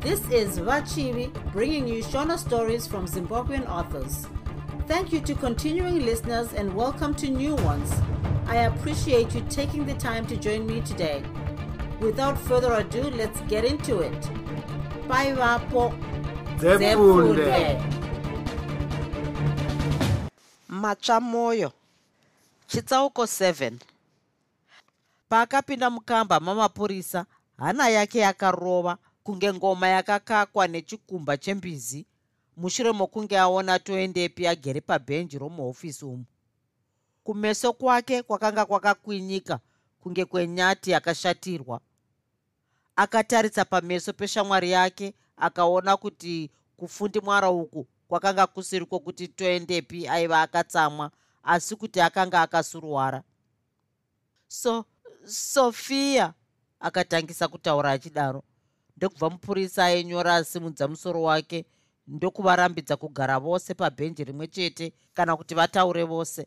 This is Vachivi bringing you Shona stories from Zimbabwean authors. Thank you to continuing listeners and welcome to new ones. I appreciate you taking the time to join me today. Without further ado, let's get into it. Bye, Vapo. Zefunde. matsva moyo chitsauko 7 paakapinda mukamba mamapurisa hana yake yakarova kunge ngoma yakakakwa nechikumba chembizi. Mushure mokunge aona toendepi agere pabhenji romuhofisi umu. Kumeso kwake kwakanga kwakakwinyika kunge kwenyati yakashatirwa. Akatarisa pameso peshamwari yake akaona kuti kufundi mwara uku kwakanga kusiri kwokuti toendepi aiva akatsamwa asi kuti akanga akasurwara so sofia akatangisa kutaura achidaro ndokubva mupurisa ainyora asimudza musoro wake ndokuvarambidza kugara vose pabhenji rimwe chete kana kuti vataure vose.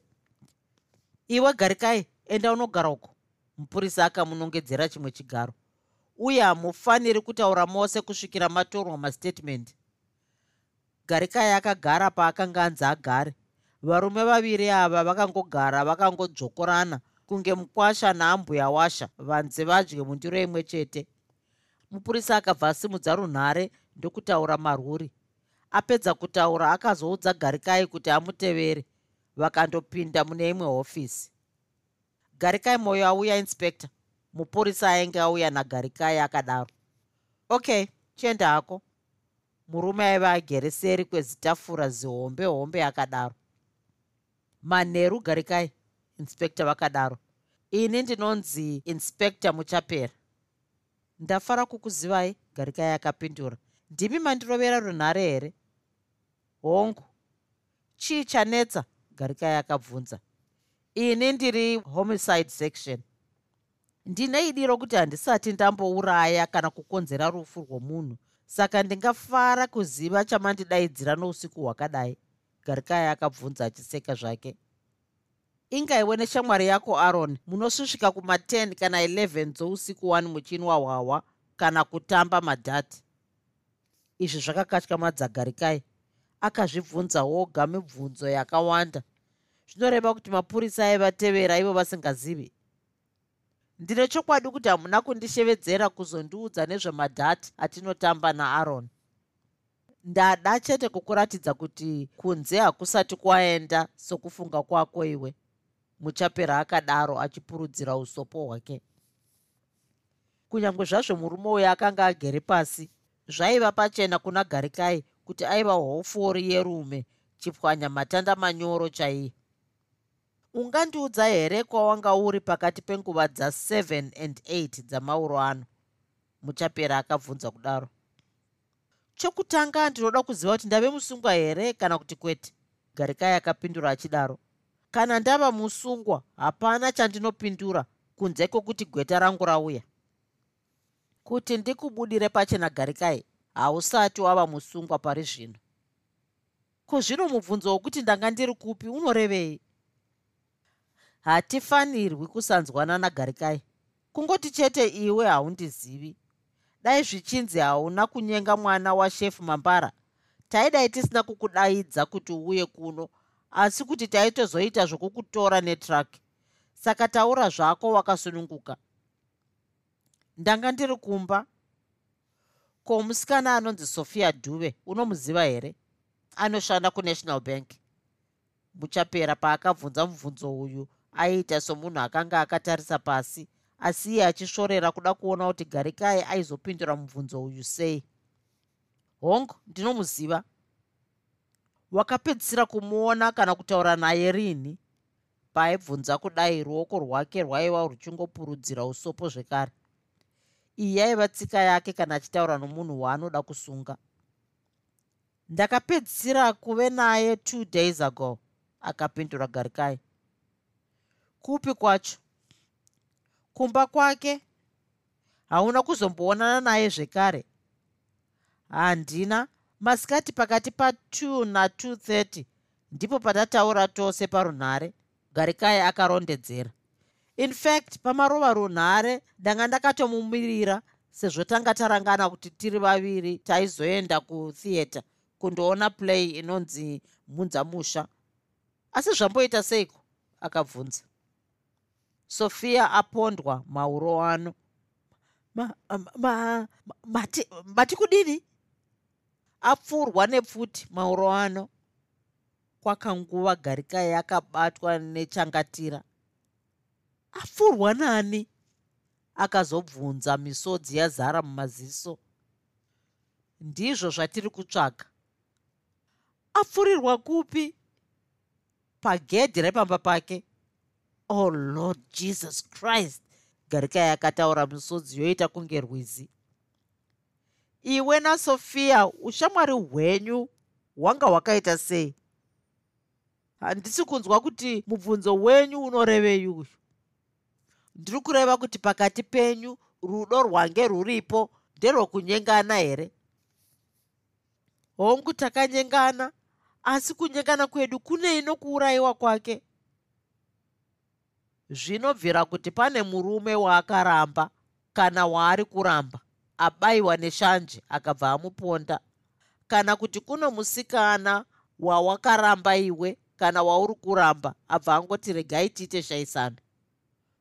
Iwe garikai enda unogara uko. Mupurisa akamunongedzera chimwe chigaro. Uye hamufaniri kutaura mose kusvikira matorwa mastatement. Garikai akagara paakanga anzi agare. Varume vaviri ava vakangogara vakangodzokorana kunge mukwasha naambuya washa vanze vadye mundiro imwe chete mupurisa akabva asimudza runhare ndokutaura marwuri. Apedza kutaura akazoudza garikai kuti amutevere. Vakandopinda mune imwe hofisi. Garikai mwoyo auya inspector mupurisa ainge auya nagarikai akadaro. Okay chienda hako. Murume aiva agere seri kwezitafura zihombe hombe akadaro. Manheru garikai inspector vakadaro ini ndinonzi inspector muchapera ndafara kukuzivai garikai akapindura ndimi mandirovera runhare here? Hongu chii chanetsa? garikai akabvunza ini ndiri homicide section. Ndine idi rokuti handisati ndambouraya kana kukonzera rufu rwomunhu. Saka ndingafara kuziva chamandidaidzira nousiku hwakadai garikai akabvunza achiseka zvake ingaiwe neshamwari yako aron munosvisvika kuma10 kana 11 dzousiku 1 muchinwa hwahwa kana kutamba madhati. Izvi zvakakatyamadza garikai akazvibvunza woga mibvunzo yakawanda. Zvinoreva kuti mapurisa aivatevera ivo vasingazivi. Ndine chokwadi kuti hamuna kundishevedzera kuzondiudza nezvemadhati atinotamba naaron ndada chete kukuratidza kuti kunze hakusati kwaenda sokufunga kwako iwe muchapera akadaro achipurudzira usopo hwake. Kunyange zvazvo murume uyo akanga agere pasi zvaiva pachena kuna garikai kuti aiva hofori yerume chipwanya matanda manyoro chaiye. Ungandiudza here kwawanga uri pakati penguva dza7 and 8 dzamauro ano? Muchapera akabvunza kudaro. Chokutanga ndinoda kuziva kuti ndave musungwa here kana kuti kwete? Garikai akapindura achidaro kana ndava musungwa hapana chandinopindura kunze kwokuti gweta rangu rauya. Kuti ndikubudire pachena garikai hausati wava musungwa pari zvino. Kuzvino mubvunzo wokuti ndanga ndiri kupi unorevei? Hatifanirwi kusanzwana nagarikai kungoti chete iwe haundizivi. Dai zvichinzi hauna kunyenga mwana washefu mambara. Taidai tisina kukudaidza kuti uuye kuno asi kuti taitozoita zvokukutora netraki. Saka taura zvako wakasununguka. Ndanga ndiri kumba. Ko musikana anonzi sofia dhuve unomuziva here? Anoshanda kunational bank. Muchapera paakabvunza mubvunzo uyu aiita somunhu akanga akatarisa pasi asi iye achisvorera kuda kuona kuti garikai aizopindura mubvunzo uyu sei. Hongu ndinomuziva wakapedzisira kumuona kana kutaura naye rini? Paaibvunza kudai ruoko rwake rwaiva ruchingopurudzira usopo zvekare. Iyi yaiva tsika yake kana achitaura nomunhu waanoda kusunga. Ndakapedzisira kuve naye two days ago akapindura garikai kupi kwacho? Kumba kwake? Hauna kuzomboonana naye zvekare? Handina masikati pakati pa2 na230 ndipo patataura tose parunhare garikai akarondedzera. In fact pamarova runhare ndanga ndakatomumirira sezvo tanga tarangana kuti tiri vaviri taizoenda kutheatre kundoona play inonzi mhunzamusha asi zvamboita seiko? Akabvunza. Sofia apondwa mauro ano. Mati ma, ma, ma, kudini apfurwa nepfuti mauro ano kwakanguva garikai yakabatwa nechangatira. Apfurwa nani? Akazobvunza misodzi yazara mumaziso. Ndizvo zvatiri kutsvaga apfurirwa kupi? Pagedhi repamba pake. Oh lord jesus christ! Garikai akataura misodzi yoita kunge rwizi iwe nasofia ushamwari hwenyu hwanga hwakaita sei? Handisi kunzwa kuti mubvunzo wenyu unorevei uyu ndiri kureva kuti pakati penyu rudo rwange rwuripo nderwokunyengana here? Hongu takanyengana asi kunyengana kwedu kunei nokuurayiwa kwake. Zvinobvira kuti pane murume waakaramba kana waari kuramba abayiwa neshanje akabva amuponda. Kana kuti kuno musikana wawakaramba iwe kana wauri kuramba abva angoti regai tiite shaisano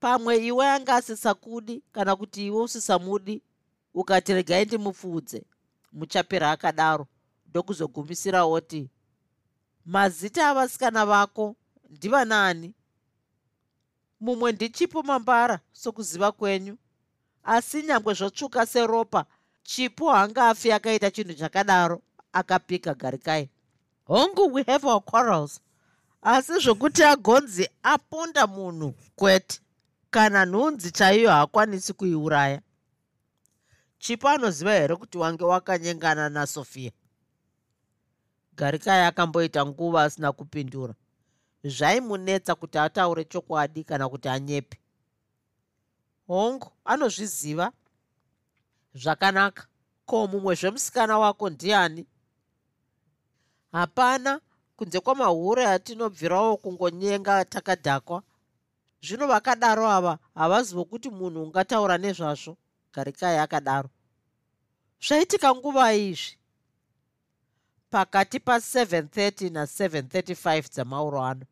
pamwe iwe anga asisakudi kana kuti iwe usisamudi ukati regai ndimupfuudze muchapera akadaro. Ndokuzogumisira oti mazita avasikana vako ndivanani? Mumwe ndichipo mambara sokuziva kwenyu asi nyange zvotsvuka seropa chipo haangafi akaita chinhu chakadaro akapika garikai hongu we have our quarrels. Asi zvokuti agonzi aponda munhu kwete kana nhunzi chaiyo haakwanisi kuiuraya. Chipo anoziva here kuti wange wakanyengana nasofia garikai akamboita nguva asina kupindura. Zvaimunetsa kuti ataure chokwadi kana kuti anyepe hongu anozviziva zvakanaka. Ko mumwe zvemusikana wako ndiani? Hapana kunze kwamahure atinobvirawo kungonyenga takadhakwa. Zvino vakadaro ava havazivo kuti munhu ungataura nezvazvo. Garikai akadaro. Zvaitika nguva izvi. Pakati pa730 na735 dzamauro ano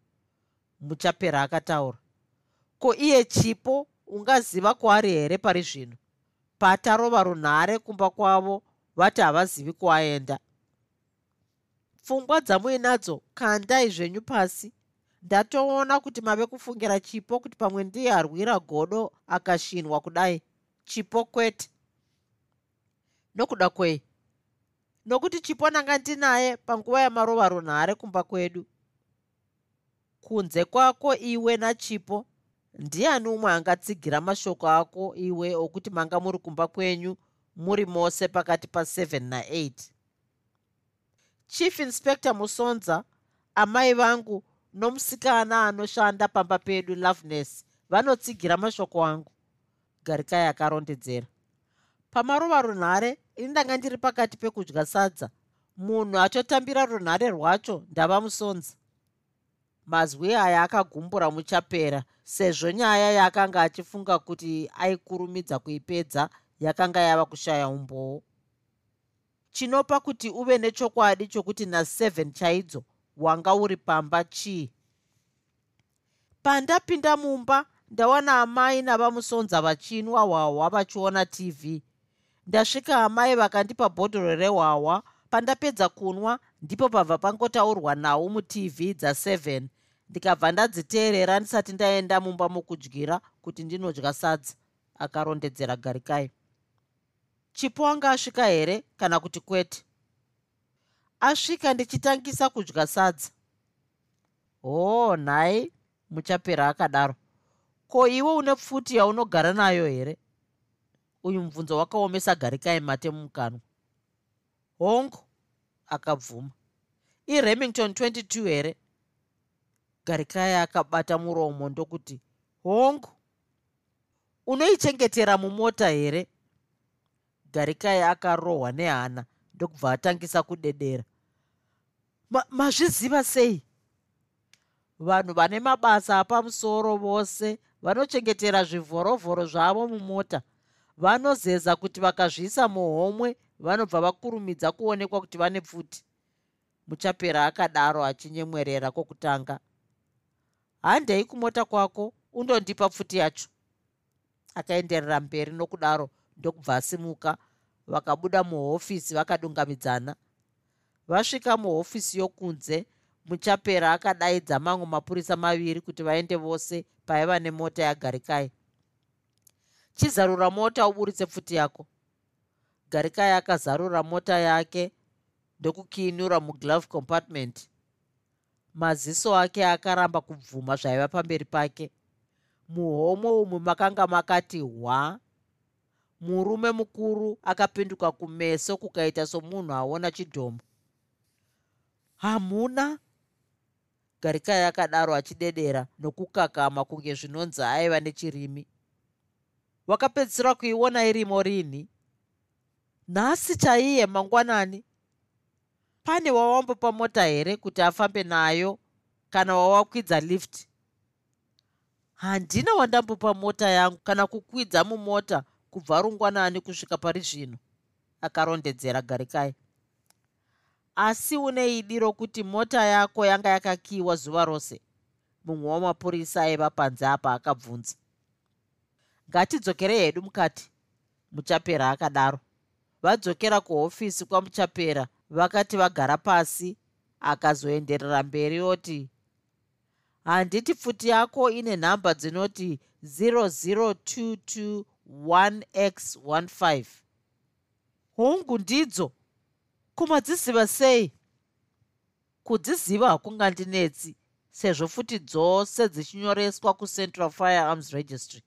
muchapera akataura. Ko iye chipo ungaziva kwaari here pari zvino? Patarova runhare kumba kwavo vati havazivi kwaenda pfungwa dzamuinadzo kandai zvenyu pasi. Ndatoona kuti mave kufungira chipo kuti pamwe ndiye arwira godo akashinwa kudai. Chipo kwete. Nokuda kwei? Nokuti chipo nanga ndinaye panguva yamarova runhare kumba kwedu. Kunze kwako iwe nachipo ndiani umwe angatsigira mashoko ako iwe okuti manga muri kumba kwenyu muri mose pakati pa7 na8 chief inspector musonza amai vangu nomusikana anoshanda pamba pedu loveness vanotsigira mashoko angu. Garikai akarondedzera. Pamarova runhare ini ndanga ndiri pakati pekudya sadza. Munhu atotambira runhare rwacho ndava musonza mazwi aya akagumbura muchapera sezvo nyaya yaakanga achifunga kuti aikurumidza kuipedza yakanga yava kushaya umboo. Chinopa kuti uve nechokwadi chokuti na7 chaidzo wanga uri pamba chii? Pandapinda mumba ndawana amai navamusonza vachinwa hwahwa vachiona tv ndasvika amai vakandipa bhodhoro rehwahwa pandapedza kunwa ndipo pabva pangotaurwa nhau mutv dza7 ndikabva ndadziteerera ndisati ndaenda mumba mokudyira kuti ndinodya sadza akarondedzera garikai chipo anga asvika here kana kuti kwete? Asvika ndichitangisa kudya sadza. Hoo nhai muchapera akadaro. Ko iwe une pfuti yaunogara nayo here? Uyu mubvunzo wakaomesa garikai mate mumukanwa hongu akabvuma. Iremington 22 here garikai akabata muromo ndokuti hongu unoichengetera mumota here? Garikai akarohwa nehana ndokubva atangisa kudedera. Mazviziva sei? Vanhu vane mabasa apamusoro vose vanochengetera zvivhorovhoro zvavo mumota. Vanozeza kuti vakazviisa muhomwe vanobva vakurumidza kuonekwa kuti vane pfuti. Muchapera akadaro achinyemwerera kwokutanga handei kumota kwako undondipa pfuti yacho. Akaenderera mberi nokudaro ndokubva asimuka vakabuda muhofisi vakadungamidzana vasvika muhofisi yokunze muchapera akadaidza mamwe mapurisa maviri kuti vaende vose paiva nemota yagarikai chizarura mota uburitse pfuti yako. Garikai akazarura mota yake ndokukiinura muglove compartment maziso ake akaramba kubvuma zvaiva pamberi pake. Muhomwe umu makanga makati hwa? Murume mukuru akapinduka kumeso kukaita somunhu aona chidhomo hamuna? Garikai akadaro achidedera nokukakama kunge zvinonzi aiva nechirimi. Wakapedzisira kuiona irimo rini? Nhasi chaiye mangwanani pane wawambopa mota here kuti afambe nayo kana wawakwidza lift? Handina wandambopa mota yangu kana kukwidza mumota kubva rungwanani kusvika pari zvino akarondedzera garikai asi une idi rokuti mota yako yanga yakakiwa zuva rose? Mumwe wamapurisa aiva panze apa akabvunza. Ngatidzokerei hedu mukati. Muchapera akadaro. Vadzokera kuhofisi kwamuchapera vakati vagara pasi akazoenderera mberi oti handiti pfuti yako ine nhamba dzinoti 00221x15 hongu ndidzo kumadziziva sei? Kudziziva hakungandinetsi sezvo futi dzose dzichinyoreswa kucentral firearms registry.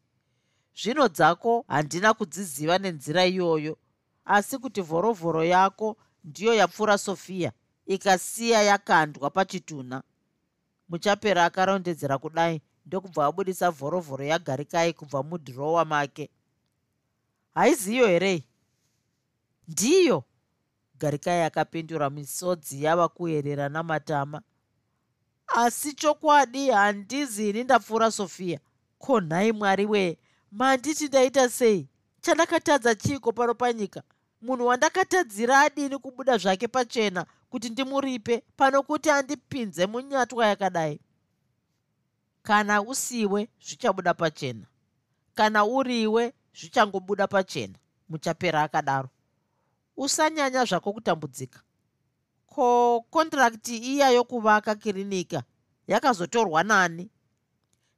Zvino dzako handina kudziziva nenzira iyoyo asi kuti vhorovhoro yako ndiyo yapfuura sofia ikasiya yakandwa pachitunha muchapera akarondedzera kudai ndokubva abudisa vhorovhoro yagarikai kubva mudhirowa make. Haiziyo herei ndiyo! Garikai akapindura misodzi yava kuyerera namatama asi chokwadi handizi ini ndapfuura sofia. Ko nhai mwari wee manditi ndaita sei? Chandakatadza chiiko pano panyika munhu wandakatadzira adini kubuda zvake pachena kuti ndimuripe pano kuti andipinze munyatwa yakadai? Kana usiwe zvichabuda pachena. Kana uriwe zvichangobuda pachena. Muchapera akadaro. Usanyanya zvako kutambudzika. Ko kondirakti iya yokuvaka kirinika yakazotorwa nani?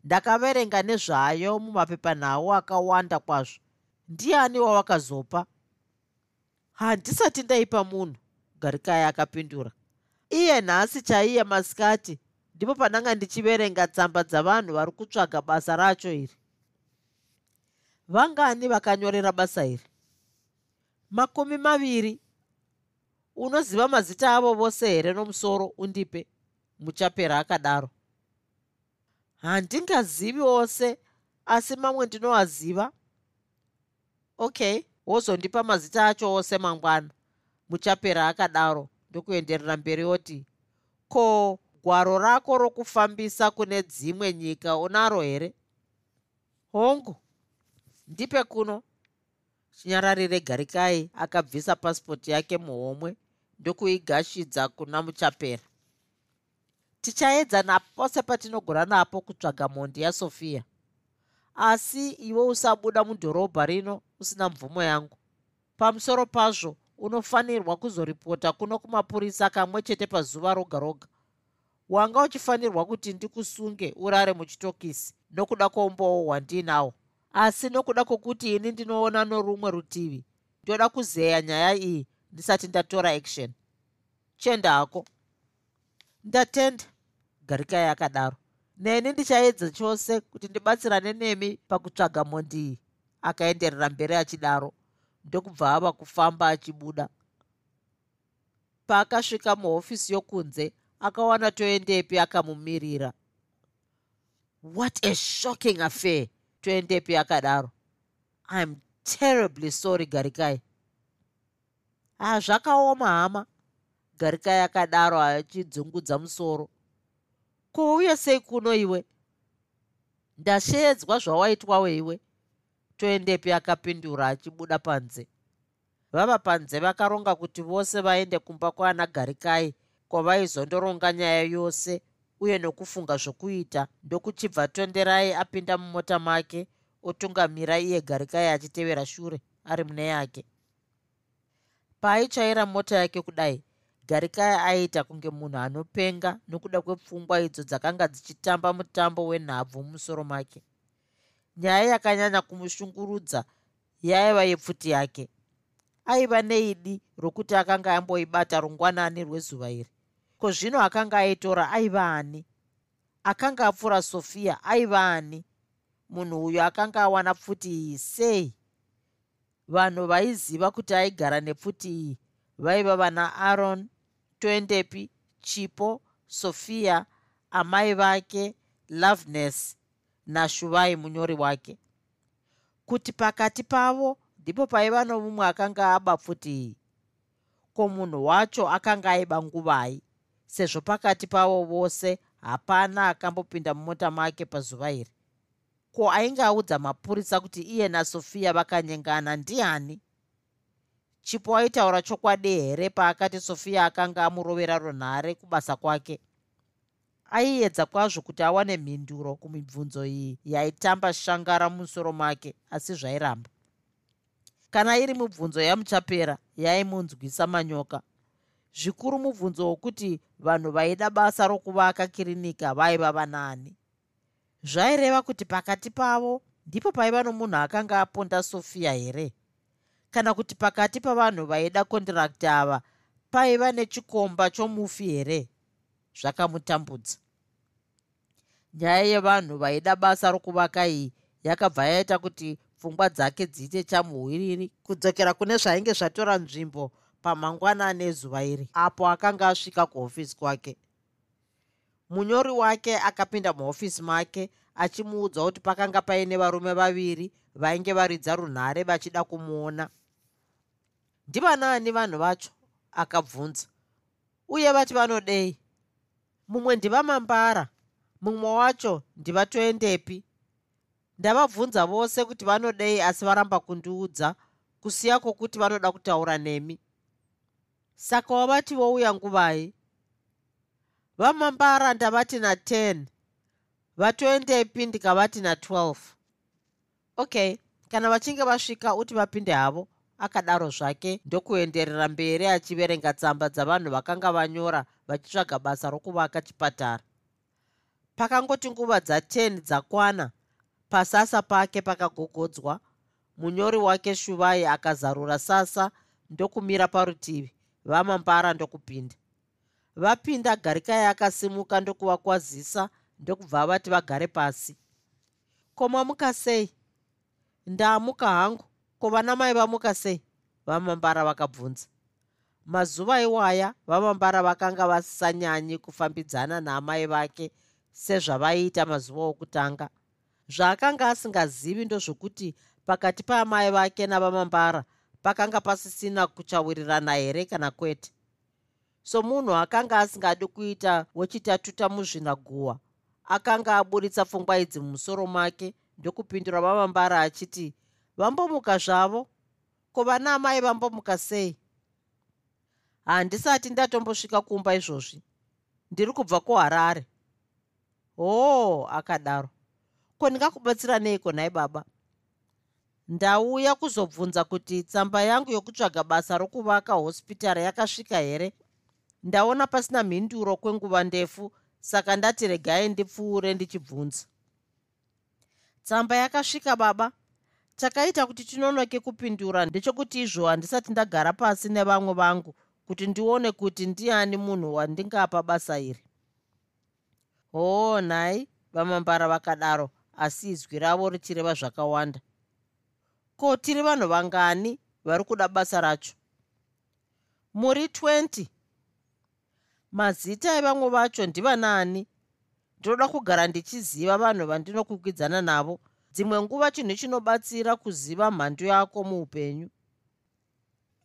Ndakaverenga nezvayo mumapepanhau akawanda kwazvo. Ndiani wawakazopa handisati ndaipa munhu garikai akapindura. Iye nhasi chaiye masikati ndipo pandanga ndichiverenga tsamba dzavanhu vari kutsvaga basa racho iri. Vangani vakanyorera basa iri? Makumi maviri. Unoziva mazita avo vose here nomusoro undipe muchapera akadaro? Handingazivi ose asi mamwe ndinoaziva. Okay wozondipa mazita acho ose mangwana. Muchapera akadaro ndokuenderera mberi oti ko gwaro rako rokufambisa kune dzimwe nyika unaro here? Hongu ndipe kuno. Chinyararire garikai akabvisa pasipoti yake muhomwe ndokuigashidza kuna muchapera. Tichaedza napose patinogona napo kutsvaga mhondi yasofia asi iwe usabuda mudhorobha rino usina mvumo yangu. Pamusoro pazvo unofanirwa kuzoripota kuno kumapurisa kamwe chete pazuva roga roga. Wanga uchifanirwa kuti ndikusunge urare muchitokisi nokuda kwoumboo hwandiinawo asi nokuda kwokuti ini ndinoona norumwe rutivi ndoda kuzeya nyaya iyi ndisati ndatora action. Chenda hako. Ndatenda. Garikai akadaro neni ndichaedza chose kuti ndibatsirane nemi pakutsvaga mhondi iyi akaenderera mberi achidaro ndokubva ava kufamba achibuda. Paakasvika muhofisi yokunze akawana toendepi akamumirira. What a shocking affair toendepi akadaro. Iam terribly sorry garikai hazvakaoma hama. Garikai akadaro achidzungudza musoro kuuya sei kuno iwe? Ndashedzwa zvawaitwawo iwe. Toendepi akapindura achibuda panze. Vava panze vakaronga kuti vose vaende kumba kwaana garikai kwavaizondoronga nyaya yose uye nokufunga zvokuita ndokuchibva tonderai apinda mumota make otungamira iye garikai achitevera shure ari mune yake. Paaitsvaira mota yake kudai garikai aiita kunge munhu anopenga nokuda kwepfungwa idzo dzakanga dzichitamba mutambo wenhabvu mumusoro make. Nyaya yakanyanya kumushungurudza yaiva yepfuti yake. Aiva neidi rokuti akanga amboibata rungwanani rwezuva iri. Ko zvino akanga aitora aiva ani? Akanga apfuura sofiya aiva ani? Munhu uyo akanga awana pfuti iyi sei? Vanhu vaiziva kuti aigara nepfuti iyi vaiva vana aron toendepi chipo sofiya amai vake loveness nashuvai munyori wake. Kuti pakati pavo ndipo paiva nomumwe akanga aba pfuti ko munhu wacho akanga aiba nguvai sezvo pakati pavo vose hapana akambopinda mumota make pazuva iri. Ko ainge audza mapurisa kuti iye nasofiya vakanyengana ndiani chipo aitaura chokwadi here paakati sofiya akanga amurovera runhare kubasa kwake? Aiedza kwazvo kuti awane mhinduro kumibvunzo iyi yaitamba shangara mumusoro make asi zvairamba. Kana iri mibvunzo yamuchapera yaimunzwisa manyoka. Zvikuru mubvunzo wokuti vanhu vaida basa rokuvaka kirinika vaiva vanani. Zvaireva kuti pakati pavo ndipo paiva nomunhu akanga aponda sofiya here kana kuti pakati pavanhu vaida kondirakti ava paiva nechikomba chomufi here? Zvakamutambudza. Nyaya yevanhu vaida basa rokuvaka iyi yakabva yaita kuti pfungwa dzake dziite chamuhwiriri kudzokera kune zvainge zvatora nzvimbo pamangwanani ezuva iri apo akanga asvika kuhofisi kwake. Munyori wake akapinda muhofisi make achimuudza kuti pakanga paine varume vaviri vainge varidza runhare vachida kumuona ndivanani vanhu vacho akabvunza. Uye vati vanodei? Mumwe ndivamambara mumwe wacho ndivatoendepi ndavabvunza vose kuti vanodei asi varamba kundiudza kusiya kwokuti vanoda kutaura nemi. Saka wavati wouya nguvai? Vamambara ndavati na10 vatoendepi ndikavati na12 okay kana vachinge vasvika uti vapinde havo akadaro zvake ndokuenderera mberi achiverenga tsamba dzavanhu vakanga vanyora vachitsvaga basa rokuvaka chipatara. Pakangoti nguva dza10 dzakwana pasasa pake pakagogodzwa munyori wake shuvai akazarura sasa ndokumira parutivi vamambara ndokupinda. Vapinda garikai akasimuka ndokuvakwazisa ndokubva vati vagare pasi. Komamuka sei? Ndaamuka hangu kuvana mai vamuka sei vamambara vakabvunza. Mazuva iwaya vamambara vakanga vasanyanyi kufambidzana naamai vake sezvavaiita mazuva okutanga. Zvaakanga asingazivi ndozvokuti pakati paamai vake navamambara pakanga pasisina kuchawirirana here kana kwete. Somunhu akanga asingadi kuita wechitatuta muzvinaguhwa akanga aburitsa pfungwa idzi mumusoro make ndokupindura vamambara achiti vambomuka zvavo ko vana amai vambomuka sei? Handisati ndatombosvika kumba izvozvi ndiri kubva kuharare. Hoo akadaro. Ko ndingakubatsira neiko nhai baba? Ndauya kuzobvunza kuti tsamba yangu yokutsvaga basa rokuvaka hospitari yakasvika here? Ndaona pasina mhinduro kwenguva ndefu saka ndati regai ndipfuure ndichibvunza. Tsamba yakasvika baba chakaita kuti tinonoke kupindura ndechekuti izvo handisati ndagara pasi nevamwe vangu kuti ndione kuti ndiani munhu wandingapa basa iri. Hoo nhai vamambara vakadaro asi izwi ravo richireva zvakawanda. Ko tiri vanhu vangani vari kuda basa racho? Muri 20 mazita evamwe vacho ndivanani. Ndinoda kugara ndichiziva vanhu vandinokwikwidzana navo dzimwe nguva chinhu chinobatsira kuziva mhando yako muupenyu.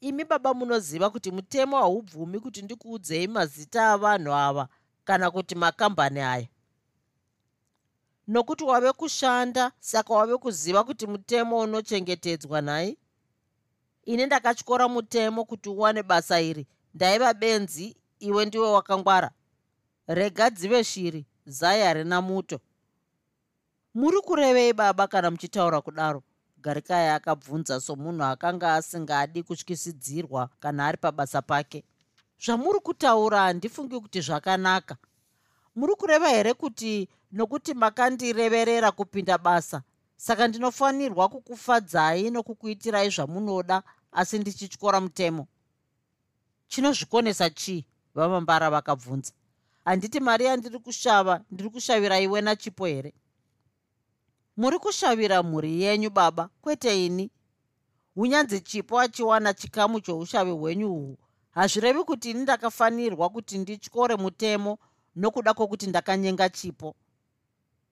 Imi baba munoziva kuti mutemo haubvumi kuti ndikuudzei mazita avanhu ava kana kuti makambani aya. Nokuti wave kushanda saka wave kuziva kuti mutemo unochengetedzwa nhai ini ndakatyora mutemo kuti uwane basa iri. Ndaiva benzi iwe ndiwe wakangwara. Rega dzive shiri zai harina muto muri kurevei baba kana muchitaura kudaro? Garikai akabvunza somunhu akanga asingadi kutyisidzirwa kana ari pabasa pake. Zvamuri kutaura handifungi kuti zvakanaka. Muri kureva here kuti nokuti makandireverera kupinda basa saka ndinofanirwa kukufadzai nokukuitirai zvamunoda asi ndichityora mutemo. Chinozvikonesa chii? Vamambara vakabvunza. Handiti mari yandiri kushava ndiri kushavira iwe nachipo here muri kushavira mhuri yenyu baba. Kwete ini. Hunyanzi chipo achiwana chikamu choushavi hwenyu uhwu hazvirevi kuti ini ndakafanirwa kuti ndityore mutemo nokuda kwokuti ndakanyenga chipo.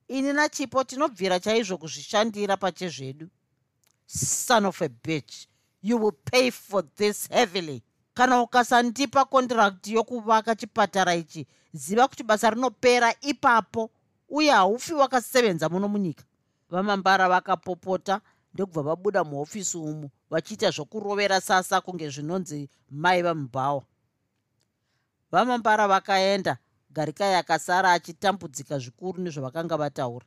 Ini nachipo tinobvira chaizvo kuzvishandira pachezvedu son of a bitch you will pay for this heavily. Kana ukasandipa kondirakti yokuvaka chipatara ichi ziva kuti basa rinopera ipapo uye haufi wakasevenza muno munyika vamambara vakapopota ndokubva vabuda muhofisi umu vachiita zvokurovera sasa kunge zvinonzi mai vamubhawa vamambara vakaenda garikai akasara achitambudzika zvikuru nezvavakanga vataura.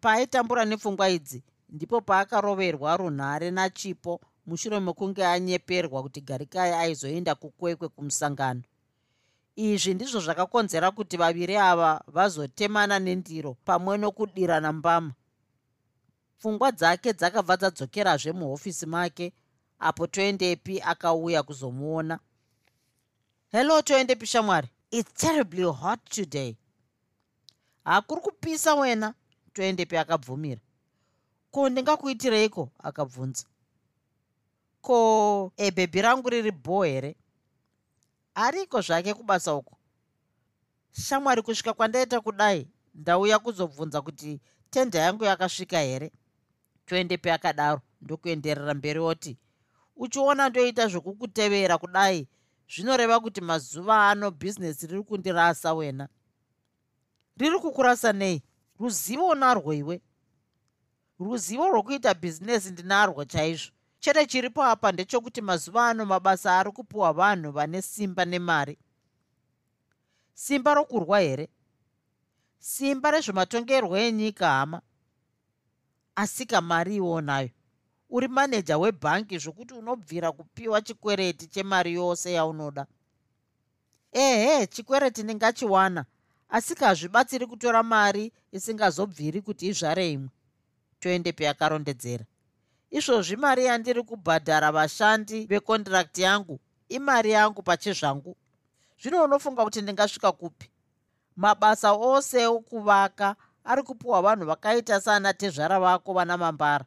Paaitambura nepfungwa idzi ndipo paakaroverwa runhare nachipo mushure mekunge anyeperwa kuti garikai aizoenda kukwekwe kumusangano izvi ndizvo zvakakonzera kuti vaviri ava vazotemana nendiro pamwe nokudirana mbama. Pfungwa dzake dzakabva dzadzokerazve muhofisi make apo toendepi akauya kuzomuona. Hello toendepi shamwari. Its terribly hot today. Hakuri kupisa wena toendepi akabvumira. Ko ndingakuitireiko? Akabvunza. Ko ebhebhi rangu riri bho here ariko zvake kubasa uko shamwari kusvika kwandaita kudai ndauya kuzobvunza kuti tenda yangu yakasvika here? Toendepi akadaro ndokuenderera mberi oti uchiona ndoita zvokukutevera kudai zvinoreva kuti mazuva ano bhizinesi riri kundirasa wena. Riri kukurasa nei? Ruzivo narwo iwe. Ruzivo rwokuita bhizinesi ndinarwo chaizvo chete chiripo apa ndechokuti mazuva ano mabasa ari kupiwa vanhu vane simba nemari. Simba rokurwa here? Simba rezvematongerwo enyika hama? Asika mari iwonayo uri maneja webhangi zvokuti unobvira kupiwa chikwereti chemari yose yaunoda. Ehe chikwereti ndingachiwana asika hazvibatsiri kutora mari isingazobviri kuti izvare imwe. Toende peyakarondedzera izvozvi mari yandiri kubhadhara vashandi vekondirakti yangu imari yangu pachezvangu zvino unofunga kuti ndingasvika kupi? Mabasa ose okuvaka ari kupiwa vanhu vakaita saana tezvara vako vana mambara.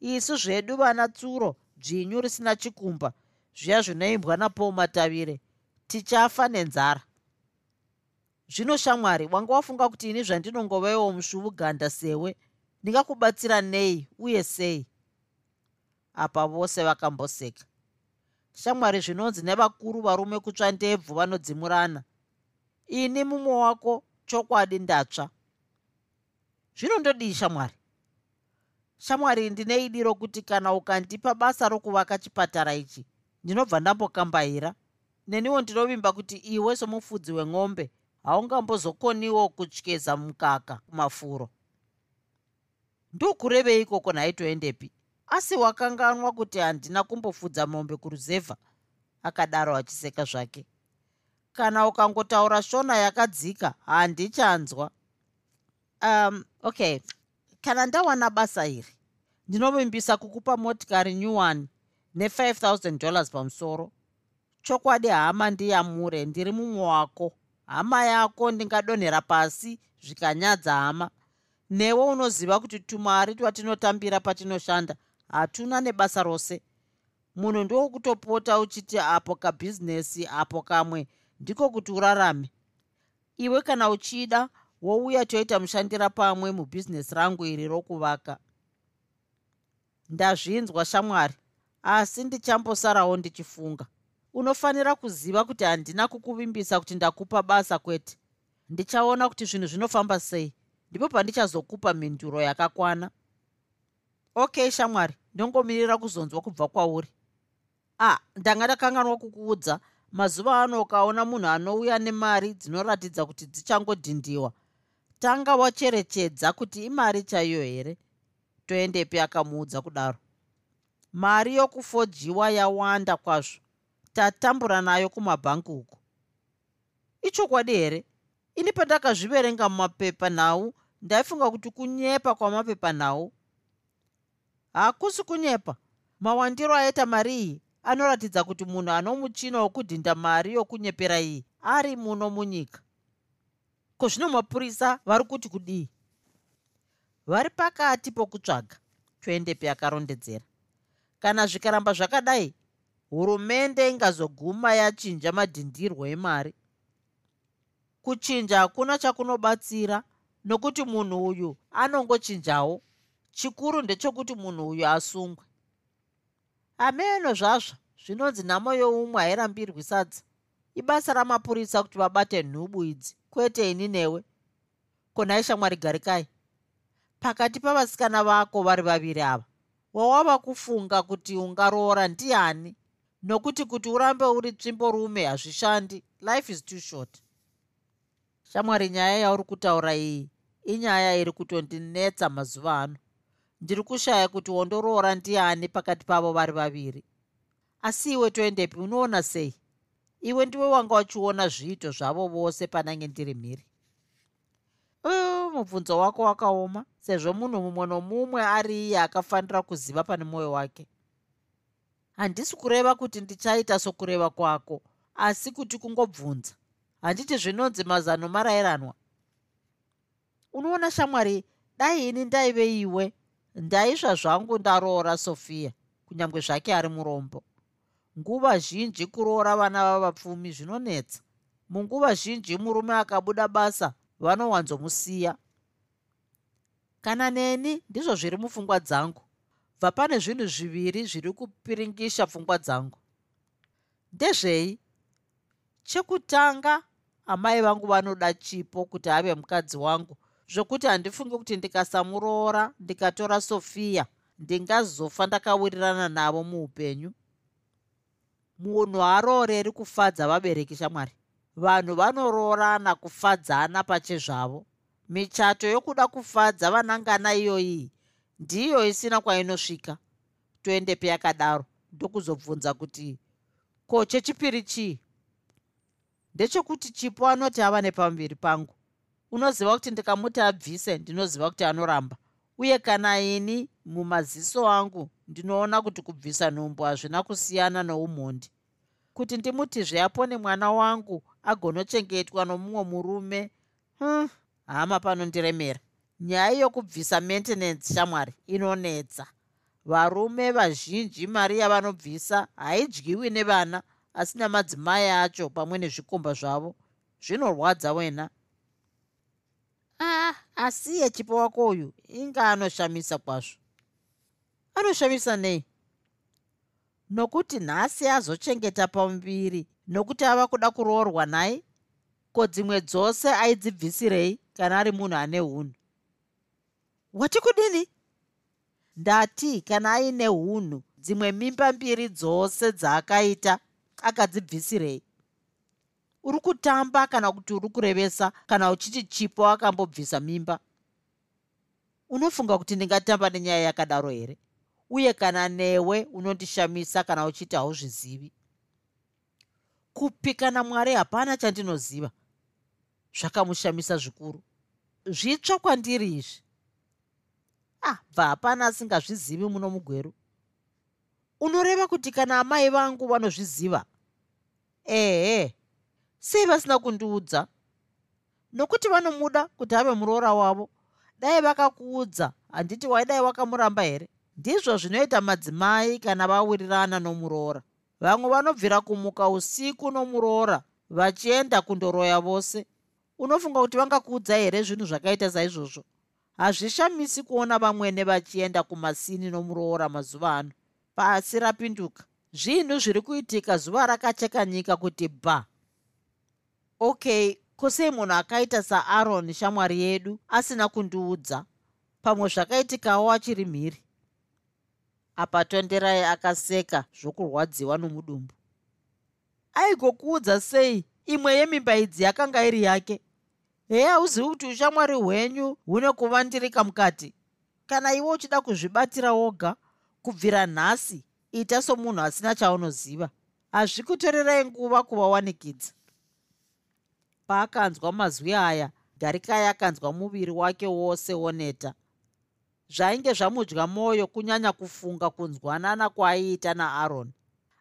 Isu zvedu vana tsuro dzvinyu risina chikumba. Zviya zvinoimbwa napaul matavire tichafa nenzara. Zvino shamwari wanga wafunga kuti ini zvandinongovewo musvuvuganda sewe? Ndingakubatsira nei uye sei apa vose vakamboseka. Shamwari zvinonzi nevakuru varume kutsva ndebvu vanodzimurana. Ini mumwe wako chokwadi ndatsva. Zvinondodii shamwari? Shamwari ndine idi rokuti kana ukandipa basa rokuvaka chipatara ichi ndinobva ndambokambaira. Neniwo ndinovimba kuti iwe somufudzi wemombe haungambozokoniwo kutyeza mukaka kumafuro ndokurevei ikoko nhaitoendepi asi wakanganwa kuti handina kumbofudza mombe kuruzevha akadaro achiseka zvake. Kana ukangotaura shona yakadzika handichanzwa. Um okay. Kana ndawana basa iri ndinovimbisa kukupa motikari nyuwani ne5000 dollars pamusoro. Chokwadi hama ndiyamure ndiri mumwe wako. Hama yako ndingadonhera pasi zvikanyadza hama. Newe unoziva kuti tumari twatinotambira patinoshanda hatuna nebasa rose. Munhu ndowokutopota uchiti apo kabhizinesi apo kamwe ndiko kuti urarame. Iwe kana uchida wouya toita mushandira pamwe mubhizinesi rangu iri rokuvaka. Ndazvinzwa shamwari asi ndichambosarawo ndichifunga. Unofanira kuziva kuti handina kukuvimbisa kuti ndakupa basa kwete. Ndichaona kuti zvinhu zvinofamba sei ndipo pandichazokupa mhinduro yakakwana okay shamwari ndongomirira kuzonzwa kubva kwauri. A ah, ndanga ndakanganwa kukuudza. Mazuva ano ukaona munhu anouya nemari dzinoratidza kuti dzichangodhindiwa. Tanga wacherechedza kuti imari chaiyo here? Toendepi akamuudza kudaro. Mari yokufojiwa yawanda kwazvo. Tatambura nayo kumabhangi uku ichokwadi here? Ini pandakazviverenga mumapepa nhau ndaifunga kuti kunyepa kwamapepa nhau hakusi kunyepa. Mawandiro aita mari iyi. Anoratidza kuti munhu ano muchina wokudhinda mari yokunyepera iyi ari muno munyika. Ko zvino mapurisa vari kuti kudii? Vari pakati pokutsvaga. Choendepi akarondedzera. Kana zvikaramba zvakadai hurumende ingazoguma yachinja madhindirwo emari. Kuchinja hakuna chakunobatsira nokuti munhu uyu anongochinjawo chikuru ndechekuti munhu uyu asungwe. Ameno zvazvo zvinonzi nhamo youmwe hairambirwi sadza. Ibasa ramapurisa kuti vabate nhubu idzi kwete ini newe konhai shamwari garikai pakati pavasikana vako vari vaviri ava wawava kufunga kuti ungaroora ndiani? Nokuti kuti urambe uri tsvimborume hazvishandi life is too short. Shamwari nyaya yauri kutaura iyi inyaya iri kutondinetsa mazuva ano ndiri kushaya kuti wondoroora ndiani pakati pavo vari vaviri. Asi iwe toendepi unoona sei? Iwe ndiwe wanga uchiona zviito zvavo vose panange ndiri mhiri. Mubvunzo wako wakaoma sezvo munhu mumwe nomumwe ari iye akafanira kuziva pane mwoyo wake. Handisi kureva kuti ndichaita sokureva kwako asi kuti kungobvunza. Handiti zvinonzi mazano marayiranwa. Unoona shamwari dai ini ndaive iwe ndaisva zvangu ndaroora sofiya kunyange zvake ari murombo. Nguva zhinji kuroora vana vavapfumi zvinonetsa. Munguva zhinji murume akabuda basa vanowanzomusiya. Kana neni ndizvo zviri mupfungwa dzangu. Bva pane zvinhu zviviri zviri kupiringisha pfungwa dzangu. Ndezvei? Chekutanga amai vangu vanoda chipo kuti ave mukadzi wangu zvokuti handifungi kuti ndikasamuroora ndikatora sofiya ndingazofa ndakawirirana navo muupenyu. Munhu harooreri kufadza vabereki shamwari. Vanhu vanoroorana kufadzana pachezvavo michato yokuda kufadza vanangana iyoyi ndiyo isina kwainosvika. Toende peyakadaro ndokuzobvunza kuti ko chechipiri chii? Ndechekuti chipo anoti ava nepamuviri pangu unoziva kuti ndikamuti abvise ndinoziva kuti anoramba. Uye kana ini mumaziso angu ndinoona kuti kubvisa nhumbu hazvina kusiyana noumhondi kuti ndimutizve apone mwana wangu agonochengetwa nomumwe murume hm, hama panondiremera nyaya yokubvisa maintenance shamwari inonetsa. Varume vazhinji mari yavanobvisa haidyiwi nevana asi namadzimai acho pamwe nezvikomba zvavo. Zvinorwadza wena ah asi yechipo wako uyu. Inga anoshamisa kwazvo. Anoshamisa nei? Nokuti nhasi azochengeta pamuviri nokuti ava kuda kuroorwa nai. Ko dzimwe dzose aidzibvisirei kana ari munhu ane unhu wati kudini? Ndati kana aine unhu dzimwe mimba mbiri dzose dzaakaita akadzibvisirei uri kutamba kana kuti uri kurevesa kana uchiti chipo akambobvisa mimba. Unofunga kuti ndingatamba nenyaya yakadaro here? Uye kana newe unondishamisa kana uchiti hauzvizivi? Kupi kana mwari hapana chandinoziva. Zvakamushamisa zvikuru. Zvitsva kwandiri izvi? Ah bva hapana asingazvizivi muno mugweru. Unoreva kuti kana amai vangu vanozviziva? Ehe sei vasina kundiudza. Nokuti vanomuda kuti ave muroora wavo. Dai vakakuudza handiti waidai wakamuramba here? Ndizvo zvinoita madzimai kana vawirirana nomuroora. Vamwe vanobvira kumuka usiku nomuroora vachienda kundoroya vose. Unofunga kuti vangakuudza here zvinhu zvakaita saizvozvo? Hazvishamisi kuona vamwene vachienda kumasini nomuroora mazuva ano. Pasi rapinduka. Zvinhu zviri kuitika zuva rakacheka nyika kuti bha okay kwosei munhu akaita saaroni shamwari yedu asina kundiudza. Pamwe zvakaitikawo achiri mhiri. Apa tonderai akaseka zvokurwadziwa nomudumbu. Aigokuudza sei imwe yemimba idzi yakanga iri yake? Heya hauzivi kuti ushamwari hwenyu hune kuvandirika mukati? Kana iwe uchida kuzvibatira woga kubvira nhasi ita somunhu asina chaunoziva. Hazvikutorerai nguva kuvawanikidza paakanzwa mazwi aya garikai akanzwa muviri wake wose woneta. Zvainge zvamudya mwoyo kunyanya kufunga kunzwanana kwaaiita naaroni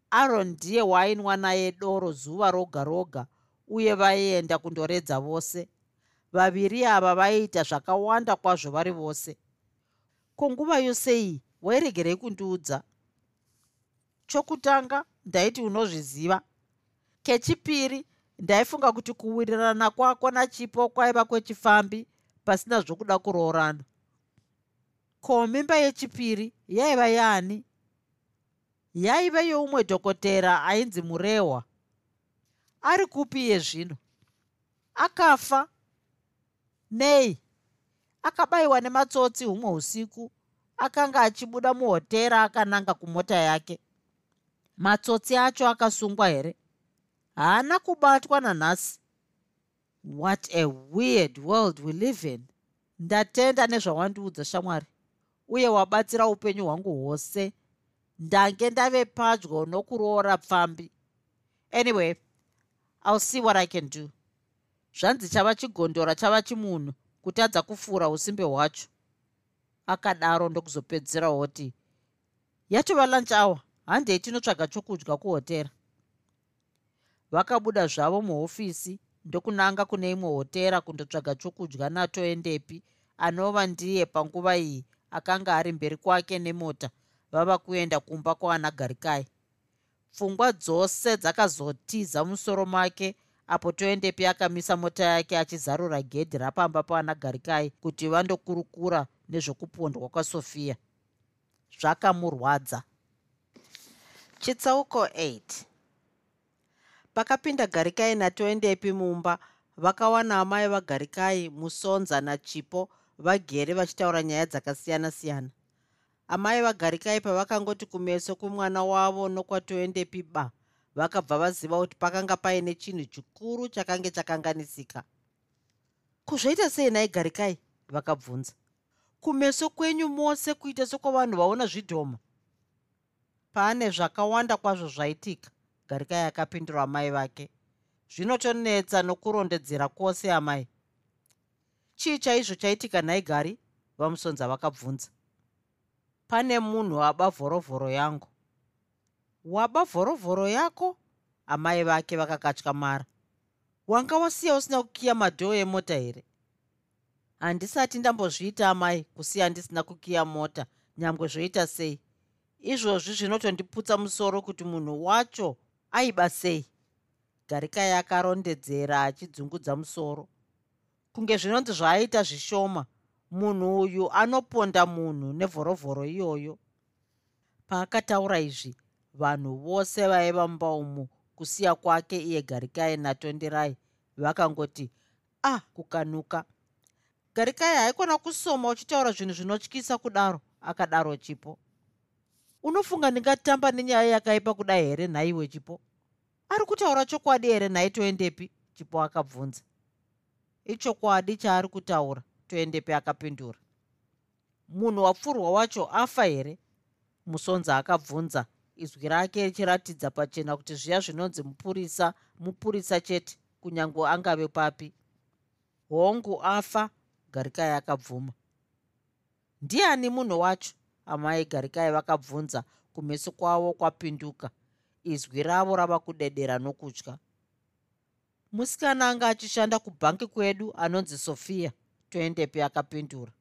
aroni ndiye waainwa naye doro zuva roga roga uye vaienda kundoredza vose. Vaviri ava vaiita zvakawanda kwazvo vari vose. Kunguva yosei wairegerei kundiudza? Chokutanga ndaiti unozviziva. Kechipiri ndaifunga kuti kuwirirana kwako nachipo kwaiva kwechifambi pasina zvokuda kuroorana. Ko mimba yechipiri yaiva yaani? Yaiva youmwe dhokotera ainzi murehwa ari kupi iye zvino? Akafa? Nei? Akabayiwa nematsotsi humwe usiku akanga achibuda muhotera akananga kumota yake. Matsotsi acho akasungwa here haana kubatwa nanhasi what a weird world we live in. Ndatenda nezvawandiudza shamwari uye wabatsira upenyu hwangu hwose. Ndange ndave padyo nokuroora pfambi. Anyway ill see what i can do. Zvanzi chava chigondora chava chimunhu kutadza kufuura usimbe hwacho. Akadaro ndokuzopedzisira woti yatova lunch hour handei tinotsvaga chokudya kuhotera vakabuda zvavo muhofisi ndokunanga kune imwe hotera kundotsvaga chokudya natoendepi anova ndiye panguva iyi akanga ari mberi kwake nemota vava kuenda kumba kwaana garikai pfungwa dzose dzakazotiza musoro make apo toendepi akamisa mota yake achizarura gedhi rapamba paana garikai kuti vandokurukura nezvokupondwa kwasofiya zvakamurwadza. Chitsauko 8 pakapinda garikai natoendepi mumba vakawana amai vagarikai musonza nachipo vagere vachitaura nyaya dzakasiyana-siyana. Amai vagarikai pavakangoti kumeso kwemwana wavo nokwatoendepi ba vakabva vaziva kuti pakanga paine chinhu chikuru chakange chakanganisika. Kuzvoita sei nai garikai? Vakabvunza. Kumeso kwenyu mose kuita sokwavanhu vaona zvidhoma. Paane zvakawanda kwazvo zvaitika garikai akapindura amai vake. Zvinotonetsa nokurondedzera kwose amai. Chii chaizvo chaitika nhai gari? Vamusonza vakabvunza. Pane munhu aba vhorovhoro yangu. Waba vhorovhoro yako? Amai vake vakakatyamara wanga wasiya usina kukiya madhoo emota here? Handisati ndambozviita amai kusiya ndisina kukiya mota nyangwe zvoita sei. Izvozvi zvinotondiputsa musoro kuti munhu wacho aiba sei? Garikai akarondedzera achidzungudza musoro. Kunge zvinonzi zvaaita zvishoma munhu uyu anoponda munhu nevhorovhoro iyoyo. Paakataura izvi vanhu vose vaiva mumba umu kusiya kwake iye garikai natonderai vakangoti ah kukanuka. Garikai haikona kusoma uchitaura zvinhu zvinotyisa kudaro akadaro chipo unofunga ndingatamba nenyaya yakaipa kudai here nhaiwe chipo? Ari kutaura chokwadi here nhai toendepi? Chipo akabvunza. Ichokwadi chaari kutaura toendepi akapindura. Munhu wapfurwa wacho afa here? Musonza akabvunza. Izwi rake richiratidza pachena kuti zviya zvinonzi mupurisa mupurisa chete kunyange angave papi. Hongu afa garikai akabvuma. Ndiani munhu wacho amai garikai vakabvunza kumeso kwavo kwapinduka. Izwi ravo rava kudedera nokutya. Musikana anga achishanda kubhanki kwedu anonzi sofiya toendepi akapindura.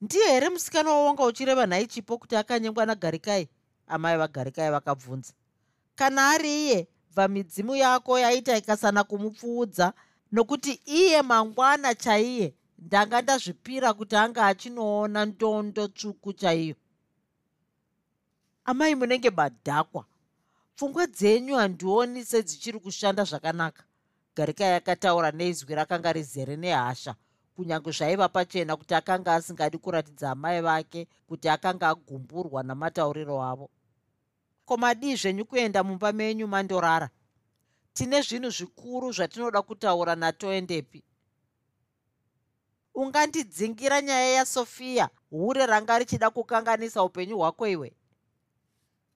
Ndiye here musikana wawanga uchireva nhai chipo kuti akanyengwa nagarikai? Amai vagarikai vakabvunza. Kana ari iye bva midzimu yako yaita ikasana kumupfuudza nokuti iye mangwana chaiye ndanga ndazvipira kuti anga achinoona ndondo tsvuku chaiyo. Amai munenge madhakwa pfungwa dzenyu handioni sedzichiri kushanda zvakanaka. Garikai akataura neizwi rakanga rizere nehasha kunyange zvaiva pachena kuti akanga asingadi kuratidza amai vake kuti akanga agumburwa namatauriro avo. Ko madii zvenyu kuenda mumba menyu mandorara? Tine zvinhu zvikuru zvatinoda kutaura natoendepi ungandidzingira nyaya yasofiya hure ranga richida kukanganisa upenyu hwako iwe?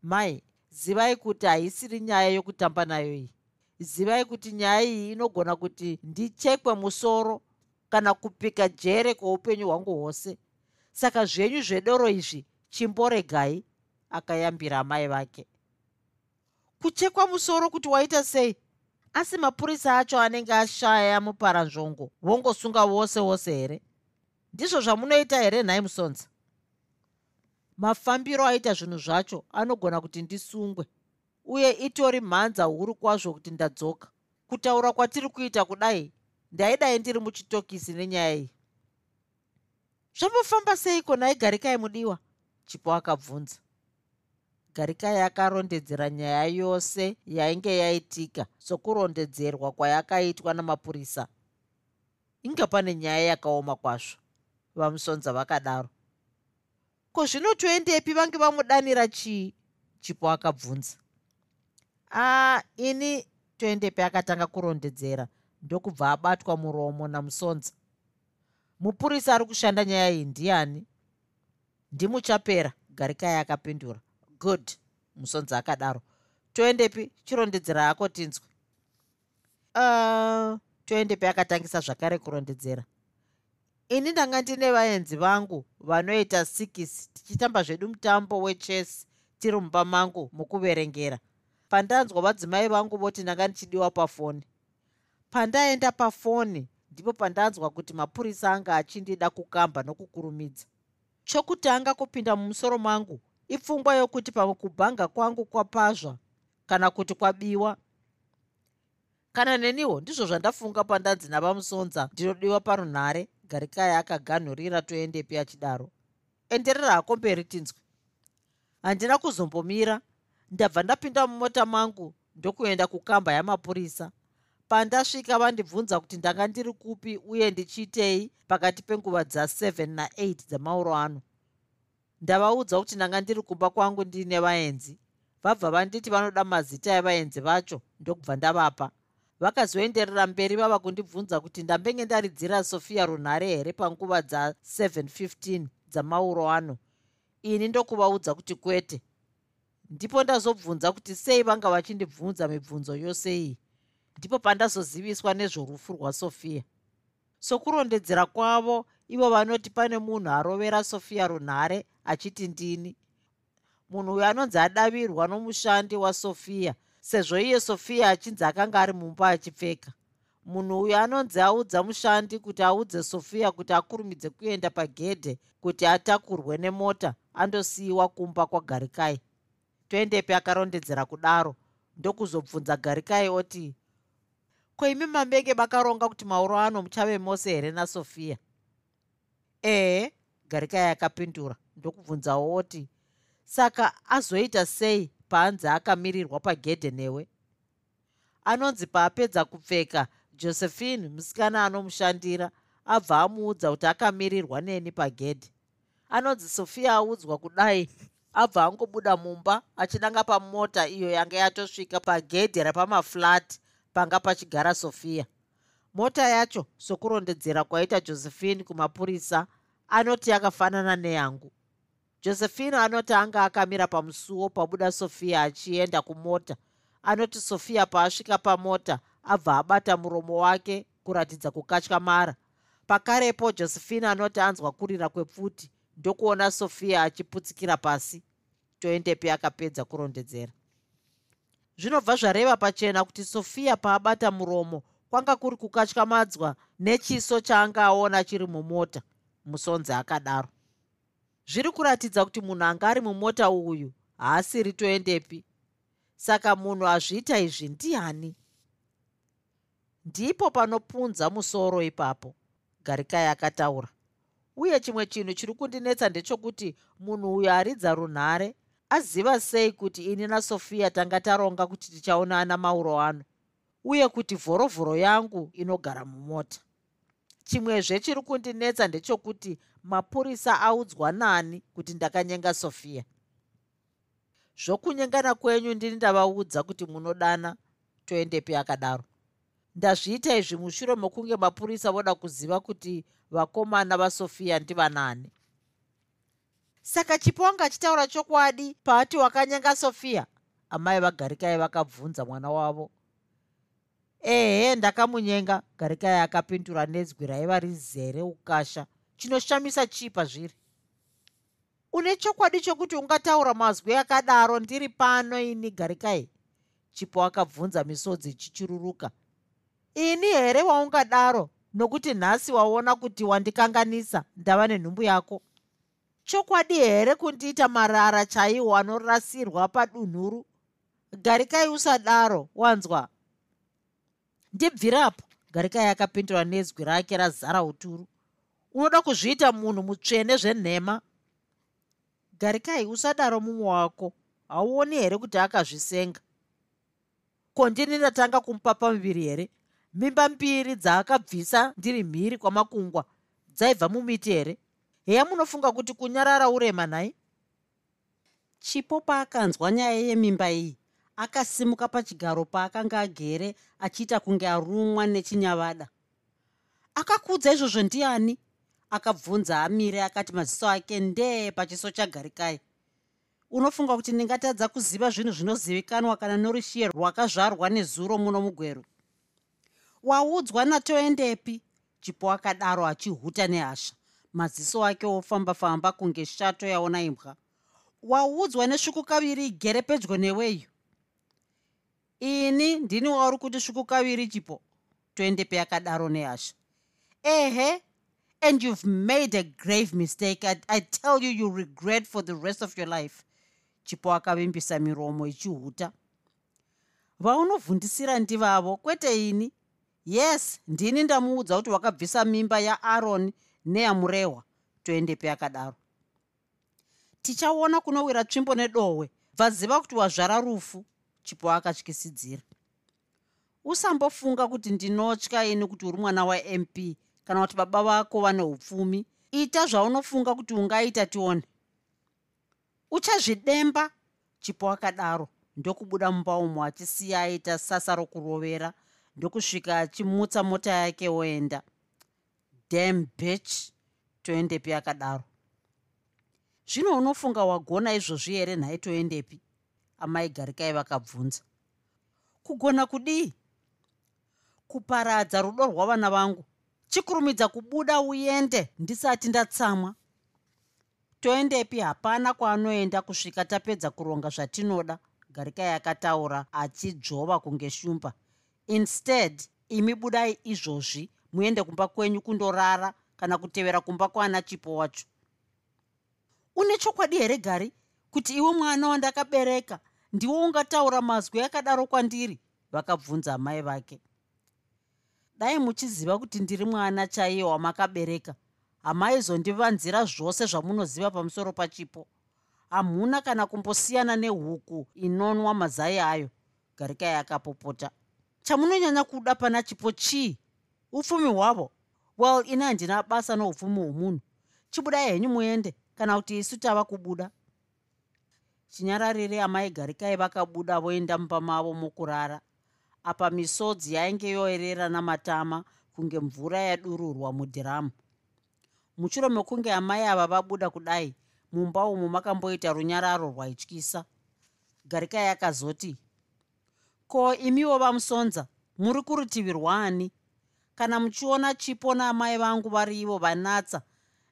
Mai zivai kuti haisiri nyaya yokutamba nayo iyi. Zivai kuti nyaya iyi inogona kuti ndichekwe musoro kana kupika jere kweupenyu hwangu hwose. Saka zvenyu zvedoro izvi chimboregai akayambira amai vake. Kuchekwa musoro kuti waita sei asi mapurisa acho anenge ashaya muparanzvongo vongosunga wose wose here? Ndizvo zvamunoita here nhai musonza mafambiro aita zvinhu zvacho anogona kuti ndisungwe uye itori mhanza huru kwazvo kuti ndadzoka. Kutaura kwatiri kuita kudai ndaidai ndiri muchitokisi nenyaya iyi. Zvambofamba seiko nhai garikai mudiwa chipo akabvunza garikai akarondedzera nyaya yose yainge yaitika sokurondedzerwa kwayakaitwa namapurisa. Inga pane nyaya yakaoma kwazvo vamusonza vakadaro. Ko zvino toendepi vange vamudanira chii? Chipo akabvunza. A ini toendepi akatanga kurondedzera ndokubva abatwa muromo namusonza. Mupurisa ari kushanda nyaya iyi ndiani? Ndimuchapera garikai akapindura good musonzi akadaro. Toendepi chirondedzera hako tinzwe. Uh, toendepi akatangisa zvakare kurondedzera. Ini ndanga ndine vaenzi vangu vanoita sikisi tichitamba zvedu mutambo wechesi tiri mumba mangu mukuverengera. Pandanzwa vadzimai vangu voti ndanga ndichidiwa pafoni. Pandaenda pafoni ndipo pandanzwa kuti mapurisa anga achindida kukamba nokukurumidza. Chokutanga kupinda mumusoro mangu ipfungwa yokuti pamwe kubhanga kwangu kwapazva kana kuti kwabiwa. Kana neniwo ndizvo zvandafunga pandanzi navamusonza ndinodiwa parunhare garikai akaganhurira toendepi achidaro. Enderera hako mberi tinzwi handina kuzombomira ndabva ndapinda mumota mangu ndokuenda kukamba yamapurisa. Pandasvika vandibvunza kuti ndanga ndiri kupi uye ndichiitei pakati penguva dza7 na8 dzamauro ano ndavaudza kuti ndanga ndiri kumba kwangu ndiine vaenzi. Vabva vanditi vanoda mazita evaenzi vacho ndokubva ndavapa. Vakazoenderera mberi vava kundibvunza kuti ndambenge ndaridzira sofiya runhare here panguva dza715 dzamauro ano? Ini ndokuvaudza kuti kwete. Ndipo ndazobvunza kuti sei vanga vachindibvunza mibvunzo yose iyi? Ndipo pandazoziviswa nezvorufu rwasofiya sokurondedzera kwavo ivo vanoti pane munhu arovera sofiya runhare achiti ndini. Munhu uyo anonzi adavirwa nomushandi wasofiya sezvo iye sofiya achinzi akanga ari mumba achipfeka. Munhu uyo anonzi audza mushandi kuti audze sofiya kuti akurumidze kuenda pagedhe kuti atakurwe nemota andosiyiwa kumba kwagarikai toendepi akarondedzera kudaro? Ndokuzobvunza garikai oti ko imi mambenge makaronga kuti mauro ano muchave mose here nasofiya ehe garikai akapindura ndokubvunzawo oti saka azoita sei paanzi akamirirwa pagedhe newe anonzi paapedza kupfeka josephine musikana anomushandira abva amuudza kuti akamirirwa neni pagedhe. Anonzi sofiya audzwa kudai abva angobuda mumba achinanga pamota iyo yanga yatosvika pagedhe repamaflat panga pachigara sofiya mota yacho sokurondedzera kwaita josephine kumapurisa anoti yakafanana neyangu. Josephine anoti anga akamira pamusuwo pabuda sofiya achienda kumota. Anoti sofiya paasvika pamota abva abata muromo wake kuratidza kukatyamara pakarepo josephine anoti anzwa kurira kwepfuti ndokuona sofiya achiputsikira pasi. Toendepi akapedza kurondedzera. Zvinobva zvareva pachena kuti sofiya paabata muromo kwanga kuri kukatyamadzwa nechiso chaanga aona chiri mumota musonzi akadaro. Zviri kuratidza kuti munhu anga ari mumota uyu haasiri toendepi. Saka munhu azviita izvi ndiani? Ndipo panopunza musoro ipapo garikai akataura uye chimwe chinhu chiri kundinetsa ndechokuti munhu uyu aridza runhare aziva sei kuti ini nasofiya tanga taronga kuti tichaonana mauro ano uye kuti vhorovhoro yangu inogara mumota chimwezve chiri kundinetsa ndechokuti mapurisa audzwa nani kuti ndakanyenga sofia. Zvokunyengana kwenyu ndini ndavaudza kuti munodana toendepi akadaro. Ndazviita izvi mushure mokunge mapurisa voda kuziva kuti vakomana vasofia ndivanani saka chipo wanga achitaura chokwadi paati wakanyenga sofia? Amai vagarikai vakabvunza mwana wavo ehe ndakamunyenga. Garikai akapindura nedzwi raiva rizere ukasha. Chinoshamisa chipa zviri? Une chokwadi chokuti ungataura mazwi akadaro ndiri pano ini garikai chipo akabvunza misodzi chichiruruka ini here waungadaro? Nokuti nhasi waona kuti wandikanganisa ndava nenhumbu yako. Chokwadi here kundiita marara chaiwo anorasirwa padunhuru? Garikai usadaro wanzwa ndibvirapo garikai akapindura nezwi rake razara uturu. Unoda kuzviita munhu mutsvene zvenhema? Garikai usadaro mumwe wako. Hauoni here kuti akazvisenga? Ko ndini ndatanga kumupapa muviri here? Mimba mbiri dzaakabvisa ndiri mhiri kwamakungwa dzaibva mumiti here? Heya munofunga kuti kunyarara urema nhai chipo paakanzwa nyaya yemimba iyi akasimuka pachigaro paakanga agere achiita kunge arumwa nechinyavada. Akakudza izvozvo ndiani? Akabvunza amire akati maziso ake ndee pachiso chagarikai. Unofunga kuti ndingatadza kuziva zvinhu zvinozivikanwa kana norushiye rwakazvarwa nezuro muno mugweru. Waudzwa natoendepi? Chipo akadaro achihuta nehasha maziso ake ofamba-famba kunge shato yaona imbwa. Waudzwa nesvuku kaviri igere pedyo neweyo ini ndini wauri kuti svuku kaviri chipo toendepi akadaro nehasha ehe and you've made a grave mistake. I, i tell you you regret for the rest of your life. Chipo akavimbisa miromo ichihuta. Vaunovhundisira ndivavo kwete ini? Yes ndini ndamuudza kuti wakabvisa mimba yaaroni neyamurehwa toendepi akadaro tichaona kunowira tsvimbo nedohwe bvaziva kuti wazvara rufu chipo akatyisidzira usambofunga kuti ndinotya ini kuti uri mwana wamp kana kuti baba vako vane upfumi ita zvaunofunga kuti ungaita tione. Uchazvidemba chipo akadaro ndokubuda mumba umo achisiya aita sasa rokurovera ndokusvika achimutsa mota yake oenda. Dam bitch toendepi akadaro. Zvino unofunga wagona izvozvi here nhai toendepi amai garikai vakabvunza. Kugona kudii? Kuparadza rudo rwavana vangu. Chikurumidza kubuda uende ndisati ndatsamwa. Toendepi hapana kwaanoenda kusvika tapedza kuronga zvatinoda. Garikai akataura achidzvova kunge shumba. Instead imi budai izvozvi muende kumba kwenyu kundorara kana kutevera kumba kwana chipo wacho. Une chokwadi here gari kuti iwe mwana wandakabereka ndiwo ungataura mazwi akadaro kwandiri vakabvunza amai vake. Dai muchiziva kuti ndiri mwana chaiye wamakabereka hamaizondivanzira zvose zvamunoziva pamusoro pachipo. Hamuna kana kumbosiyana nehuku inonwa mazai ayo. Garikai akapopota chamunonyanya kuda pana chipo chii? Upfumi hwavo? Well ini handina basa noupfumi hwomunhu. Chibudai henyu muende kana kuti isu tava kubuda chinyararire amai garikai vakabuda voenda mumba mavo mokurara apa misodzi yainge yoerera namatama kunge mvura yadururwa mudhiramu. Mushure mekunge amai ava vabuda kudai mumba umo makamboita runyararo rwaityisa garikai akazoti ko imiwo vamusonza muri kurutivi rwaani kana muchiona chipo naamai vangu vari ivo vanatsa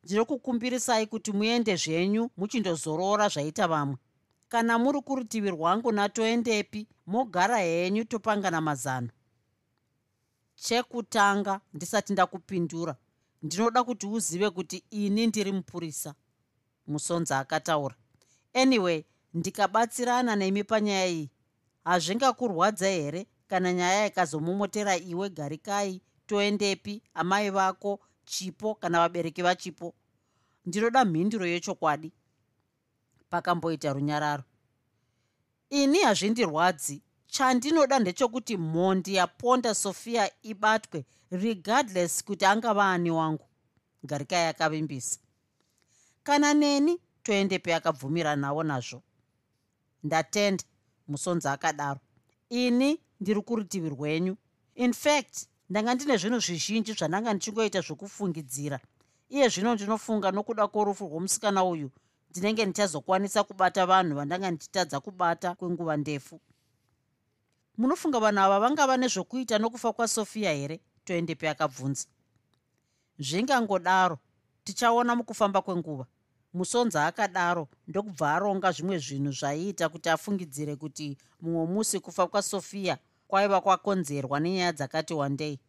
ndinokukumbirisai kuti muende zvenyu muchindozorora zvaita vamwe kana muri kurutivi rwangu natoendepi mogara henyu topangana mazano. Chekutanga ndisati ndakupindura. Ndinoda kuti uzive kuti ini ndiri mupurisa musonza akataura. Anyway ndikabatsirana nemi panyaya iyi. Hazvingakurwadza here kana nyaya ikazomomotera iwe garikai toendepi amai vako chipo kana vabereki vachipo? Ndinoda mhinduro yechokwadi pakamboita runyararo. Ini hazvindirwadzi. Chandinoda ndechekuti mhondi yaponda sofia ibatwe regardless kuti angava ani wangu. Garikai akavimbisa kana neni toende peakabvumira nawo nazvo. Ndatenda musonzi akadaro. Ini ndiri kurutivi rwenyu. In fact ndanga ndine zvinhu zvizhinji zvandanga ndichingoita zvokufungidzira. Iye zvino ndinofunga nokuda kworufu rwomusikana uyu ndinenge ndichazokwanisa kubata vanhu vandanga ndichitadza kubata kwenguva ndefu. Munofunga vanhu ava vangava nezvokuita nokufa kwasofia here? Toende peakabvunza zvingangodaro tichaona mukufamba kwenguva. Musonza akadaro ndokubva aronga zvimwe zvinhu zvaiita kuti afungidzire kuti mumwe musi kufa kwasofia kwaiva kwakonzerwa nenyaya dzakati wandei.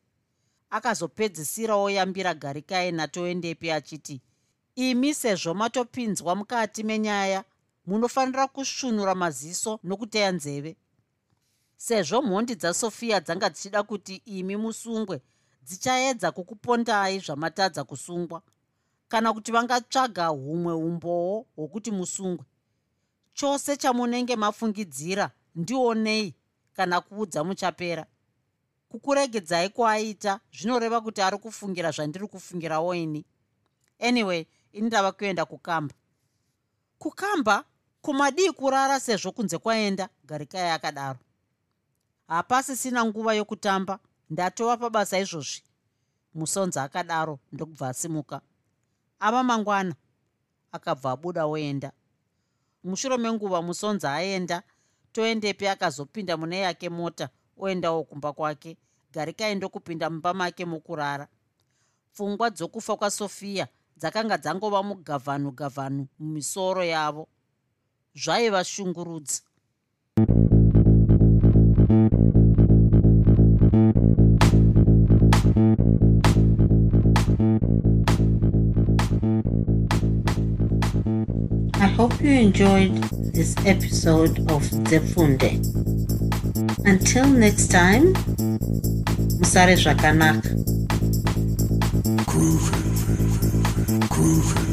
Akazopedzisirawo yambira garikai natoendepi achiti imi sezvo matopinzwa mukati menyaya munofanira kusvunura maziso nokuteya nzeve. Sezvo mhondi dzasofia dzanga dzichida kuti imi musungwe dzichaedza kukupondai zvamatadza kusungwa. Kana kuti vangatsvaga humwe umbowo hwokuti musungwe. Chose chamunenge mafungidzira ndionei kana kuudza muchapera. Kukuregedzai kwaaita zvinoreva kuti ari kufungira zvandiri kufungirawo ini anyway ini ndava kuenda kukamba. Kukamba kumadii kurara sezvo kunze kwaenda garikai akadaro hapasisina nguva yokutamba ndatova pabasa izvozvi. Musonzi akadaro ndokubva asimuka. Ava mangwana akabva abuda oenda. Mushure menguva musonzi aenda toendepi akazopinda mune yake mota oendawo kumba kwake. Garikai ndokupinda mumba make mukurara. Pfungwa dzokufa kwasofia dzakanga dzangova mugavhanu gavhanu mumisoro yavo zvaiva shungurudzi I hope you enjoyed this episode of Zefunde. Until next time, Musare Zvakanaka. Groovy. Groovy.